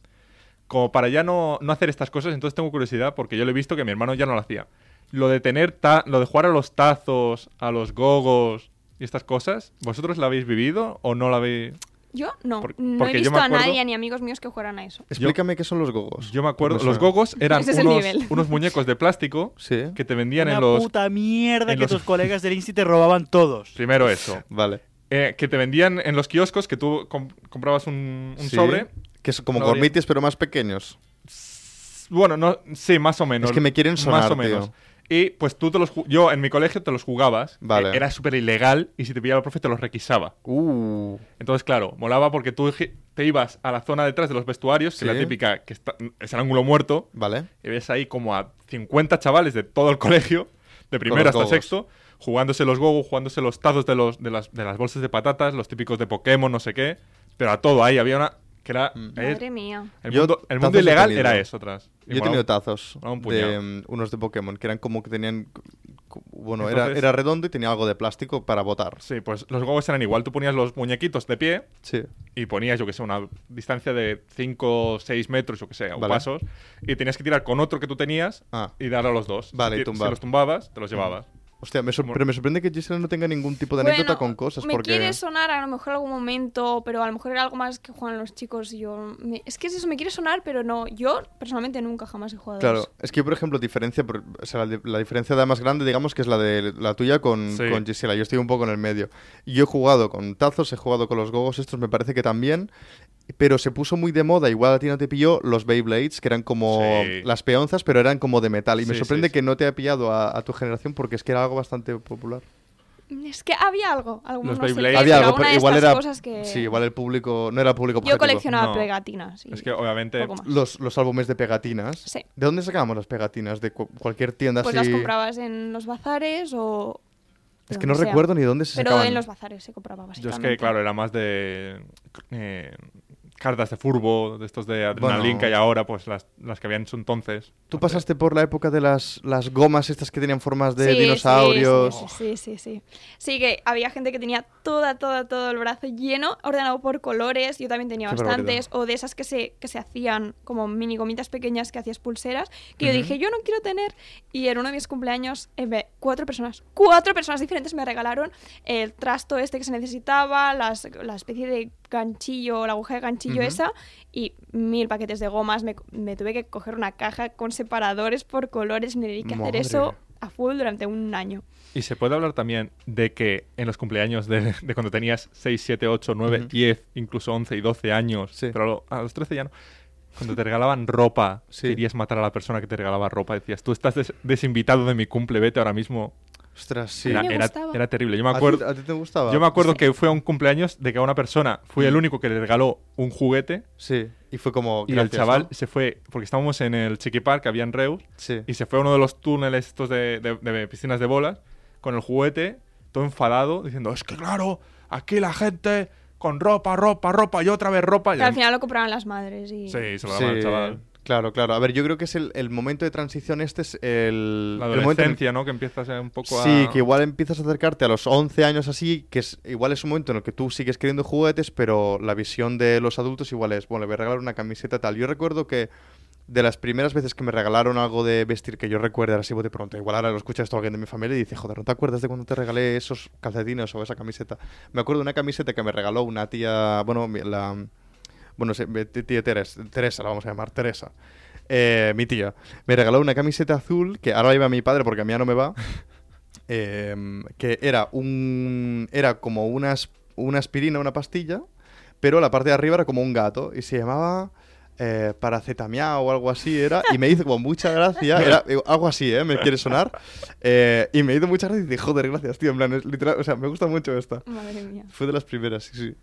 como para ya no, no hacer estas cosas. Entonces tengo curiosidad porque yo lo he visto que mi hermano ya no lo hacía. Lo de tener, ta- lo de jugar a los tazos, a los gogos y estas cosas, ¿vosotros lo habéis vivido o no lo habéis...? Yo no. Por- no he visto a nadie ni amigos míos que jugaran a eso. Explícame qué son los gogos. Yo me acuerdo, los gogos eran es unos, unos muñecos de plástico Sí. que te vendían Una en los... puta mierda que los- tus colegas del Insti te robaban todos. Primero eso. Vale. Eh, que te vendían en los kioscos, que tú com- comprabas un, un Sí. sobre. Que es como gormitis, pero más pequeños. Bueno, no, sí, más o menos. Es que me quieren sonar, Más o tío. Y pues tú te los... Yo en mi colegio te los jugabas. Vale. Eh, Era súper ilegal y si te pillaba el profe te los requisaba. Uh. Entonces, claro, molaba porque tú te ibas a la zona detrás de los vestuarios, que Sí. es la típica, que está, es el ángulo muerto, Vale. y ves ahí como a 50 chavales de todo el colegio, de primero hasta gogos. sexto, jugándose los gogos, jugándose los tazos de, los, de, las, de las bolsas de patatas, los típicos de Pokémon, no sé qué, pero a todo ahí había una que era... Mm. Madre mía. el mundo, el mundo ilegal era eso atrás. Y Yo he tenido tazos un de mm, unos de Pokémon que eran como que tenían. Bueno, era, Entonces- era redondo y tenía algo de plástico para botar. Sí, pues los gogos eran igual. Tú ponías los muñequitos de pie Sí. y ponías, yo que sé, una distancia de 5 o 6 metros, yo que sé, o Vale. pasos, y tenías que tirar con otro que tú tenías Ah. y darle a los dos. Vale, y si, tumbar. si los tumbabas, te los llevabas. Hostia, me pero me sorprende que Gisela no tenga ningún tipo de Bueno, anécdota con cosas. Me porque... quiere sonar a lo mejor algún momento, pero a lo mejor era algo más que juegan los chicos y yo... me- Es que es eso, me quiere sonar, pero no. Yo personalmente nunca jamás he jugado Claro, eso. es que yo, por ejemplo, diferencia, por- o sea, la, la diferencia de más grande, digamos, que es la de la tuya con, Sí. con Gisela. Yo estoy un poco en el medio. Yo he jugado con Tazos, he jugado con los Gogos, estos me parece que también. Pero se puso muy de moda, igual a ti no te pilló, los Beyblades, que eran como Sí. las peonzas, pero eran como de metal. Y me sorprende sí, sí. que no te haya pillado a, a tu generación porque es que era algo bastante popular. Es que había algo, Los no sé Había algo, pero igual era. cosas que... Sí, igual el público. No era público Yo objetivo. coleccionaba No. pegatinas. y Es que obviamente. Los, los álbumes de pegatinas. Sí. ¿De dónde sacábamos las pegatinas? ¿De cu- cualquier tienda Pues así? las comprabas en los bazares o... Es que no sea. recuerdo ni dónde se Pero sacaban. en los bazares se compraba yo básicamente. es que, claro, era más de eh, cartas de furbo, de estos de Bueno. Adrenalin que hay ahora, pues las, las que había en su entonces. ¿Tú pasaste por la época de las, las gomas estas que tenían formas de Sí, sí, dinosaurios? Sí, sí, sí, sí. Sí, que había gente que tenía toda, toda, todo el brazo lleno, ordenado por colores. Yo también tenía Qué bastantes. O de esas que se, que se hacían como mini gomitas pequeñas que hacías pulseras. Que yo dije, yo no quiero tener. Y en uno de mis cumpleaños, eh, cuatro personas, cuatro personas diferentes me regalaron el trasto este que se necesitaba, las, la especie de ganchillo, la aguja de ganchillo esa, y mil paquetes de gomas. Me, me tuve que coger una caja con separadores por colores. Me dediqué a hacer eso a full durante un año. Y se puede hablar también de que en los cumpleaños de, de cuando tenías 6, 7, 8, 9, Ujú. 10, incluso 11 y 12 años, Sí. pero a los 13 ya no. Cuando te regalaban ropa, Sí. querías matar a la persona que te regalaba ropa. Decías, tú estás des- desinvitado de mi cumple, vete ahora mismo. Ostras, sí. Era, era- era terrible. Yo me ¿A ti- acuerdo, ¿A ti, te gustaba? yo me acuerdo que fue a un cumpleaños de que a una persona fui el único que le regaló un juguete Sí, y fue como... y el chaval ¿no? se fue, porque estábamos en el Chiqui Park que había en Reus, Sí. y se fue a uno de los túneles estos de, de- de piscinas de bolas con el juguete, todo enfadado, diciendo, es que claro, aquí la gente con ropa, ropa, ropa y otra vez ropa. Y Que al final lo compraban las madres y... Sí, se lo Sí, daban al chaval. Claro, claro. A ver, yo creo que es el, el momento de transición este es el... La el adolescencia, ¿no? Que empiezas un poco a... Sí, que igual empiezas a acercarte a los 11 años así, que es igual es un momento en el que tú sigues queriendo juguetes, pero la visión de los adultos igual es, bueno, le voy a regalar una camiseta tal. Yo recuerdo que de las primeras veces que me regalaron algo de vestir que yo recuerde, ahora sí de pronto, igual ahora lo escucha esto alguien de mi familia y dice, joder, ¿no te acuerdas de cuando te regalé esos calcetines o esa camiseta? Me acuerdo de una camiseta que me regaló una tía, bueno, la... Bueno, tía Teresa, Teresa, la vamos a llamar, Teresa. Eh, mi tía. Me regaló una camiseta azul que ahora iba mi padre porque a mí ya no me va. em, que era un. Era como una, as- una aspirina, una pastilla, pero la parte de arriba era como un gato y se llamaba. Eh, paracetamia o algo así era y me hizo como mucha gracia era eh, algo así eh me quiere sonar Eh, y me hizo mucha gracia y dije joder gracias tío en plan es literal o sea me gusta mucho esta Madre mía. fue de las primeras sí sí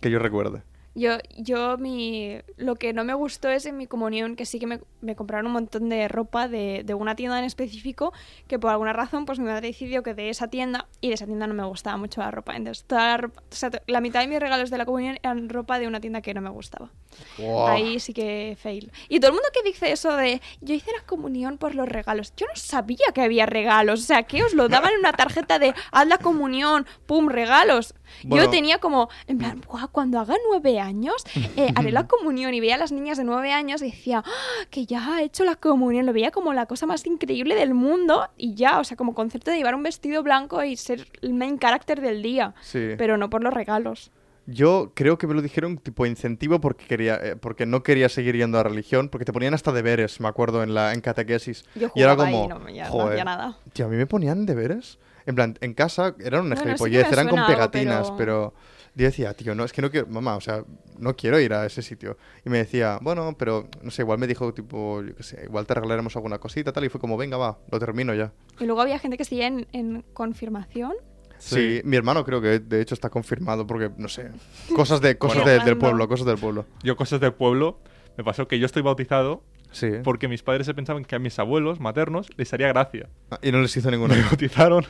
que yo recuerde Yo, yo mi, lo que no me gustó es en mi comunión que sí que me, me compraron un montón de ropa de, de una tienda en específico que por alguna razón pues mi madre decidió que de esa tienda y de esa tienda no me gustaba mucho la ropa. Entonces toda la, ropa- o sea, la mitad de mis regalos de la comunión eran ropa de una tienda que no me gustaba. Wow. Ahí sí que fail. Y todo el mundo que dice eso de yo hice la comunión por los regalos. Yo no sabía que había regalos. O sea, que os lo daban en una tarjeta de haz la comunión, pum, regalos. Bueno. Yo tenía como, en plan, "Buah, cuando haga nueve años, eh, haré la comunión. Y veía a las niñas de nueve años y decía, "Ah, que ya ha hecho la comunión. Lo veía como la cosa más increíble del mundo. Y ya, o sea, como concepto de llevar un vestido blanco y ser el main character del día. Sí. Pero no por los regalos. Yo creo que me lo dijeron tipo incentivo porque quería eh, porque no quería seguir yendo a religión, porque te ponían hasta deberes, me acuerdo, en la en catequesis. Yo y era como, y no, ya no joder, hacía nada. tío, a mí me ponían deberes. En plan, en casa eran una me eran con algo, pegatinas, pero- pero... yo decía, tío, no, es que no quiero, mamá, o sea, no quiero ir a ese sitio. Y me decía, bueno, pero, no sé, igual me dijo, tipo, yo qué sé, igual te regalaremos alguna cosita, tal, y fue como, venga, va, lo termino ya. Y luego había gente que seguía en, en confirmación. Sí. mi hermano creo que de hecho está confirmado porque, no sé, cosas, de, cosas Bueno. de- del pueblo, cosas del pueblo. Yo cosas del pueblo, me pasó que yo estoy bautizado Sí. porque mis padres se pensaban que a mis abuelos maternos les haría gracia. Ah, Y no les hizo ninguno. Me bautizaron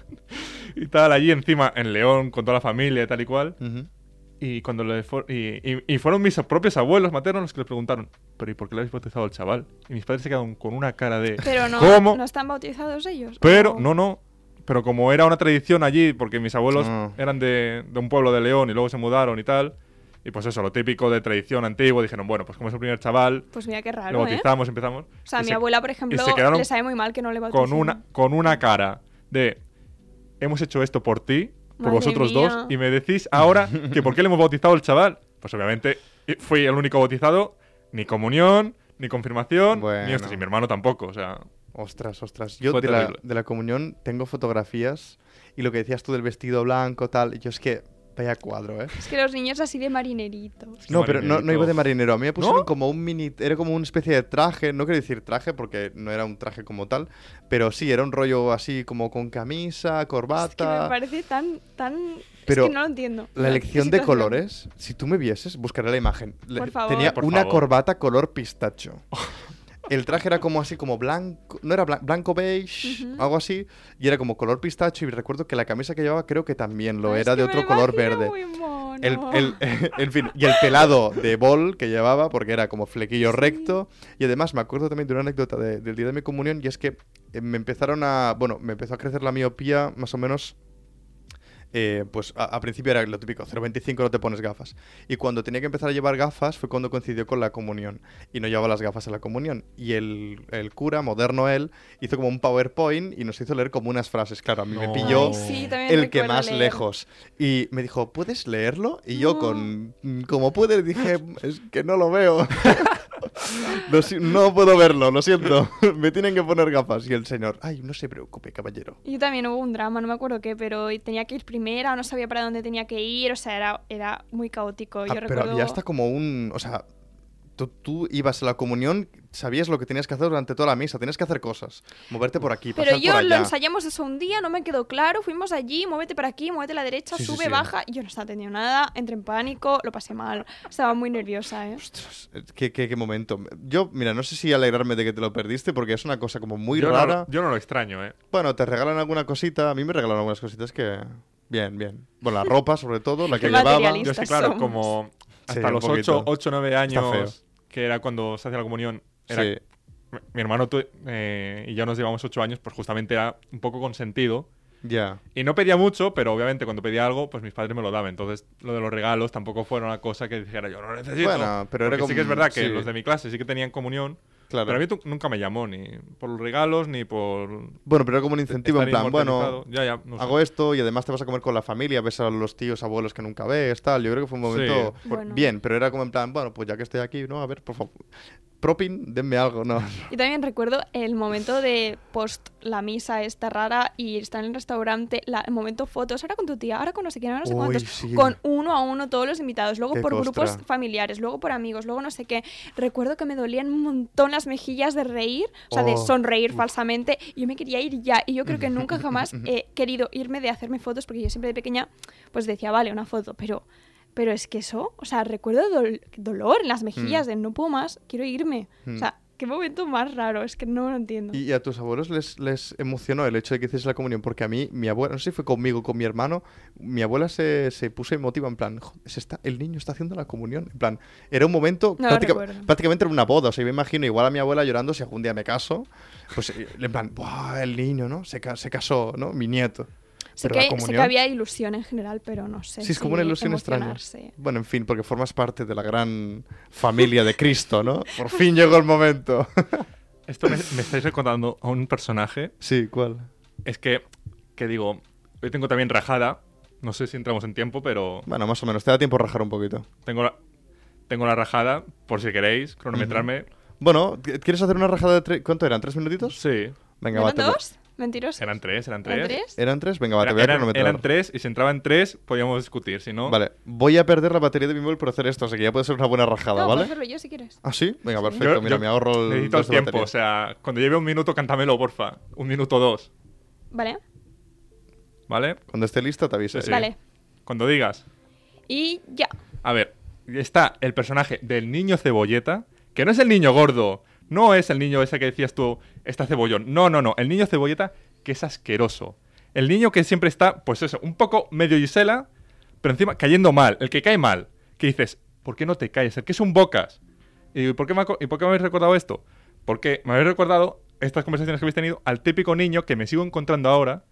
y tal, allí encima en León, con toda la familia y tal y cual. Ujú. Y cuando le y, y- y fueron mis propios abuelos maternos los que le preguntaron, ¿pero y por qué le habéis bautizado al chaval? Y mis padres se quedaron con una cara de. Pero no, ¿Cómo? no están bautizados ellos. Pero, ¿O- no, no. Pero como era una tradición allí, porque mis abuelos Ah. eran de, de un pueblo de León y luego se mudaron y tal. Y pues eso, lo típico de tradición antigua, dijeron, bueno, pues como es el primer chaval, Pues mira qué lo raro, ¿eh? bautizamos, empezamos. O sea, mi se- abuela, por ejemplo, se quedaron le sabe muy mal que no le bauticen. con una, con una cara de hemos hecho esto por ti, por vosotros mía. dos, y me decís ahora que por qué le hemos bautizado al chaval. Pues obviamente eh, fui el único bautizado, ni comunión, ni confirmación, ni Bueno. esto, y mi hermano tampoco, o sea... Ostras, ostras. Yo de la, de la comunión tengo fotografías y lo que decías tú del vestido blanco, tal, yo es que vaya cuadro, ¿eh? Es que los niños así de marineritos. No, pero no, iba de marinero. A mí me pusieron ¿No? como un mini. Era como una especie de traje. No quiero decir traje porque no era un traje como tal. Pero sí, era un rollo así como con camisa, Es que me corbata. parece tan, tan... Pero es que no lo entiendo. La ¿Qué elección de colores, si tú me vieses, buscaré la imagen. Por favor. Tenía Por una favor. corbata color pistacho. El traje era como así, como blanco, no era blan- blanco beige, algo así, y era como color pistacho. Y recuerdo que la camisa que llevaba creo que también lo Ay, era de otro lo color verde. muy mono. El, el- en fin, y el pelado de bol que llevaba, porque era como flequillo recto. Y además me acuerdo también de una anécdota de- del día de mi comunión, y es que eh, me empezaron a. Bueno, me empezó a crecer la miopía más o menos. Eh, pues a, a principio era lo típico, 0,25 no te pones gafas. Y cuando tenía que empezar a llevar gafas fue cuando coincidió con la comunión. Y no llevaba las gafas en la comunión. Y el, el cura, moderno él, hizo como un PowerPoint y nos hizo leer como unas frases. Claro, a mí me pilló Ay, sí, el que más leer. lejos. Y me dijo, ¿puedes leerlo? Y yo con como puedes dije, es que no lo veo. Si- no puedo verlo, lo siento. me tienen que poner gafas. Y el señor, ay, no se preocupe, caballero. Yo también hubo un drama, no me acuerdo qué, pero tenía que ir primera, no sabía para dónde tenía que ir, o sea, era, era muy caótico. Yo Ah, pero recuerdo... había hasta como un, o sea, tú, tú ibas a la comunión, sabías lo que tenías que hacer durante toda la misa, tenías que hacer cosas, moverte por aquí, Pero pasar yo por lo ensayamos eso un día, no me quedó claro, fuimos allí, muévete para aquí, muévete a la derecha, Sí, sí, sube, sí. baja, y yo no estaba entendiendo nada, entré en pánico, lo pasé mal, estaba muy nerviosa, ¿eh? Ostras, eh, qué, qué- qué momento. Yo, mira, no sé si alegrarme de que te lo perdiste porque es una cosa como muy yo, rara. yo no lo extraño, ¿eh? Bueno, te regalan alguna cosita. A mí me regalan algunas cositas que. Bien, bien. Bueno, la ropa, sobre todo, la que llevaba. Yo es que, claro, somos. como hasta los poquito. 8, 8 9 Está años, feo. Que era cuando se hacía la comunión, era Sí. mi- hermano tu- eh, y yo nos llevamos 8 años, pues justamente era un poco consentido. Ya. Y no pedía mucho, pero obviamente cuando pedía algo, pues mis padres me lo daban. Entonces, lo de los regalos tampoco fue una cosa que dijera yo no necesito. Bueno, pero era Porque sí que es como- verdad que sí. los de mi clase sí que tenían comunión, Claro. pero a mí nunca me llamó ni por los regalos ni por Bueno, pero era como un incentivo en plan, bueno, ya, ya, no sé. hago esto y además te vas a comer con la familia, ves a los tíos, abuelos que nunca ves, tal. Yo creo que fue un momento Sí. Bueno. bien, pero era como en plan, bueno, pues ya que estoy aquí, ¿no? A ver, por favor. Propin, denme algo, ¿no? Y también recuerdo el momento de post la misa esta rara y estar en el restaurante, la- el momento fotos, ahora con tu tía, ahora con no sé quién, ahora no sé Uy, cuántos, sí. con uno a uno todos los invitados, luego Qué por grupos costra. familiares, luego por amigos, luego no sé qué. Recuerdo que me dolían un montón las mejillas de reír, o sea, de Oh, sonreír uf. falsamente, y yo me quería ir ya, y yo creo que nunca jamás he querido irme de hacerme fotos, porque yo siempre de pequeña pues decía, vale, una foto, pero... Pero es que eso, o sea, recuerdo dol- dolor en las mejillas de no puedo más, quiero irme. Mm. O sea, qué momento más raro, es que no lo entiendo. Y a tus abuelos les, les emocionó el hecho de que hicieses la comunión, porque a mí, mi abuela, no sé si fue conmigo con mi hermano, mi abuela se, se puso emotiva en plan, "Jo, se está, el niño está haciendo la comunión. En plan, era un momento, No prácticamente era una boda, o sea, yo me imagino igual a mi abuela llorando si algún día me caso, pues eh, en plan, ¡buah, el niño, ¿no? Se casó, ¿no? Mi nieto. Sé Pero que, la sé que había ilusión en general, pero no sé. Sí, es si como una ilusión extraña. Bueno, en fin, porque formas parte de la gran familia de Cristo, ¿no? Por fin llegó el momento. Esto me, me estáis recordando a un personaje. sí, ¿cuál? Es que, que digo, hoy tengo también rajada. No sé si entramos en tiempo, pero Bueno, más o menos, te da tiempo a rajar un poquito. tengo la, tengo la rajada, por si queréis, cronometrarme. Bueno, ¿quieres hacer una rajada de tres? ¿Cuánto eran? ¿Tres minutitos? Sí. Venga, va, ¿Eran te? ¿Mentirosos? Eran tres, eran ¿Eran tres. tres? ¿Eran tres? Venga, va, te voy a eran, cronometrar. eran tres y si entraba en tres podíamos discutir, si no... Vale, voy a perder la batería de mi móvil por hacer esto, así que ya puede ser una buena rajada, No, puedo ¿vale? hacerlo yo si quieres. ¿Ah, sí? Venga, Sí. perfecto. Yo- Mira, yo me ahorro el Necesito el tiempo, batería. o sea, cuando lleve un minuto, cántamelo, porfa. Un minuto o dos, ¿Vale? ¿vale? Cuando esté lista te aviso. Sí, sí. Vale. Cuando digas. Y ya. A ver, está el personaje del niño cebolleta, que no es el niño gordo, no es el niño ese que decías tú, está cebollón. No, no, no, el niño cebolleta que es asqueroso. El niño que siempre está, pues eso, un poco medio Gisela, pero encima cayendo mal, el que cae mal. Que dices, ¿por qué no te caes? El que es un bocas. ¿Y por qué me, ¿y por qué me habéis recordado esto? Porque me habéis recordado estas conversaciones que habéis tenido al típico niño que me sigo encontrando ahora,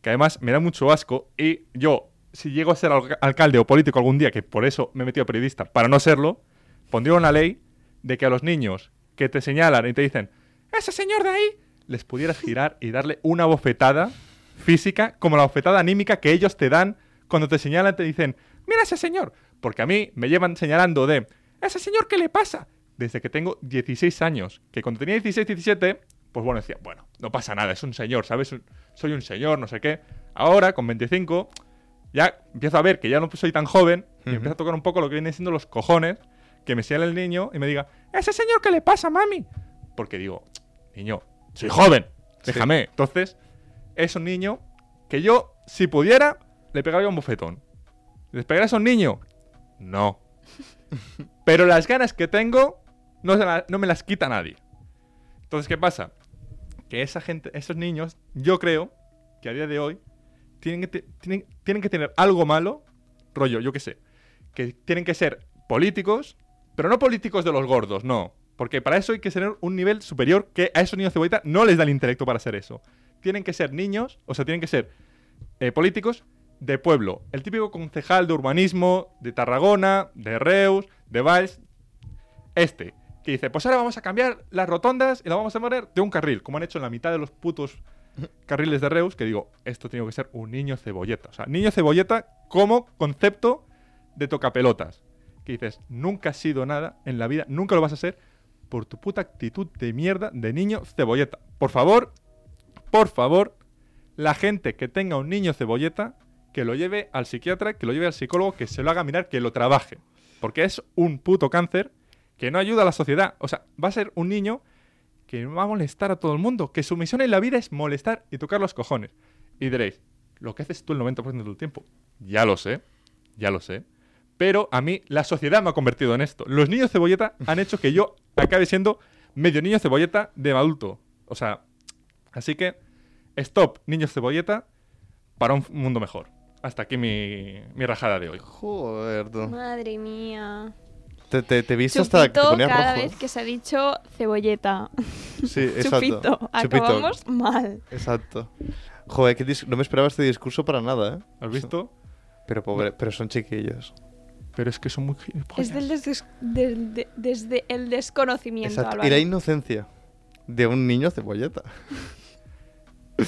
que además me da mucho asco, y yo, si llego a ser alca- alcalde o político algún día, que por eso me he metido a periodista, para no serlo, pondría una ley de que a los niños que te señalan y te dicen, ese señor de ahí, les pudieras girar y darle una bofetada física como la bofetada anímica que ellos te dan cuando te señalan, te dicen, mira ese señor. Porque a mí me llevan señalando de, ese señor, ¿qué le pasa? Desde que tengo 16 años. Que cuando tenía 16, 17, pues bueno, decía, bueno, no pasa nada, es un señor, ¿sabes? Soy un señor, no sé qué. Ahora, con 25, ya empiezo a ver que ya no soy tan joven y Ujú. empiezo a tocar un poco lo que vienen siendo los cojones, que me señale el niño y me diga, ese señor, ¿qué le pasa, mami? Porque digo, niño, soy joven, Sí. déjame. Entonces, es un niño que yo, si pudiera, le pegaría un bofetón. ¿Les pegarías a un niño? No. Pero las ganas que tengo no, se la- no me las quita nadie. Entonces, ¿qué pasa? Que esa gente, esos niños, yo creo que a día de hoy tienen que, te- tienen, tienen que tener algo malo, rollo, yo qué sé, que tienen que ser políticos, pero no políticos de los gordos, no. Porque para eso hay que tener un nivel superior que a esos niños cebolleta no les da el intelecto para hacer eso. Tienen que ser niños, o sea, tienen que ser eh, políticos de pueblo. El típico concejal de urbanismo de Tarragona, de Reus, de Valls. Este, que dice, pues ahora vamos a cambiar las rotondas y la vamos a poner de un carril, como han hecho en la mitad de los putos carriles de Reus, que digo, esto tiene que ser un niño cebolleta. O sea, niño cebolleta como concepto de tocapelotas. Que dices, nunca has sido nada en la vida, nunca lo vas a ser por tu puta actitud de mierda de niño cebolleta. Por favor, por favor, la gente que tenga un niño cebolleta, que lo lleve al psiquiatra, que lo lleve al psicólogo, que se lo haga mirar, que lo trabaje. Porque es un puto cáncer que no ayuda a la sociedad. O sea, va a ser un niño que va a molestar a todo el mundo, que su misión en la vida es molestar y tocar los cojones. Y diréis, lo que haces tú el 90% del tiempo. Ya lo sé, ya lo sé. Pero a mí la sociedad me ha convertido en esto. Los niños cebolleta han hecho que yo acabe siendo medio niño cebolleta de adulto. O sea, así que stop, niños cebolleta, para un mundo mejor. Hasta aquí mi, mi rajada de hoy. Joder, tú. Madre mía. Te, te, te viste hasta que te Chupito ponías cada rojo. vez que se ha dicho cebolleta. Sí, exacto. Chupito. Acabamos mal. Exacto. Joder, qué dis- no me esperaba este discurso para nada, ¿eh? ¿Has visto? Pero pobre, pero son chiquillos. Pero es que son muy gilipollas. Es del des- del de- desde el desconocimiento, Exacto. Álvaro. Y la inocencia de un niño cebolleta.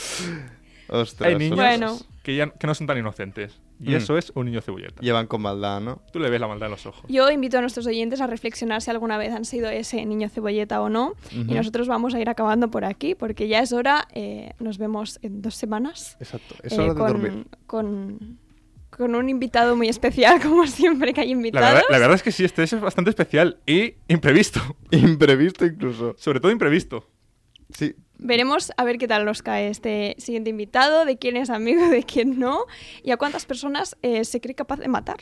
Ostras. Hay niños Bueno. que, ya, que no son tan inocentes. Y Mm. eso es un niño cebolleta. Llevan con maldad, ¿no? Tú le ves la maldad en los ojos. Yo invito a nuestros oyentes a reflexionar si alguna vez han sido ese niño cebolleta o no. Y nosotros vamos a ir acabando por aquí porque ya es hora. eh, nos vemos en dos semanas. Exacto. Es eh, hora de con, dormir. con, con un invitado muy especial, como siempre que hay La invitados. verdad, la verdad es que sí, este es bastante especial y imprevisto. Imprevisto incluso. Sobre todo imprevisto. Sí. Veremos a ver qué tal nos cae este siguiente invitado, de quién es amigo, de quién no, y a cuántas personas eh, se cree capaz de matar.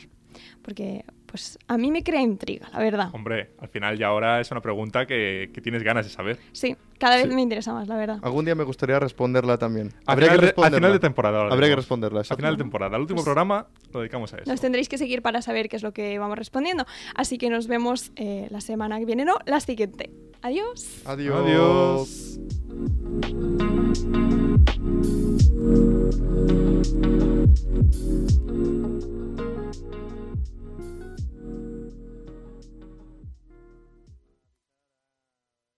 Porque, pues, a mí me crea intriga, la verdad. Hombre, al final ya ahora es una pregunta que, que tienes ganas de saber. Sí, cada vez Sí. me interesa más, la verdad. Algún día me gustaría responderla también. Habría final, que de, al responderla. final de temporada. Habría que responderla. Al final de temporada. El último Pues- programa lo dedicamos a eso. Nos tendréis que seguir para saber qué es lo que vamos respondiendo. Así que nos vemos eh, la semana que viene, no, la siguiente. Adiós. Adiós. Adiós.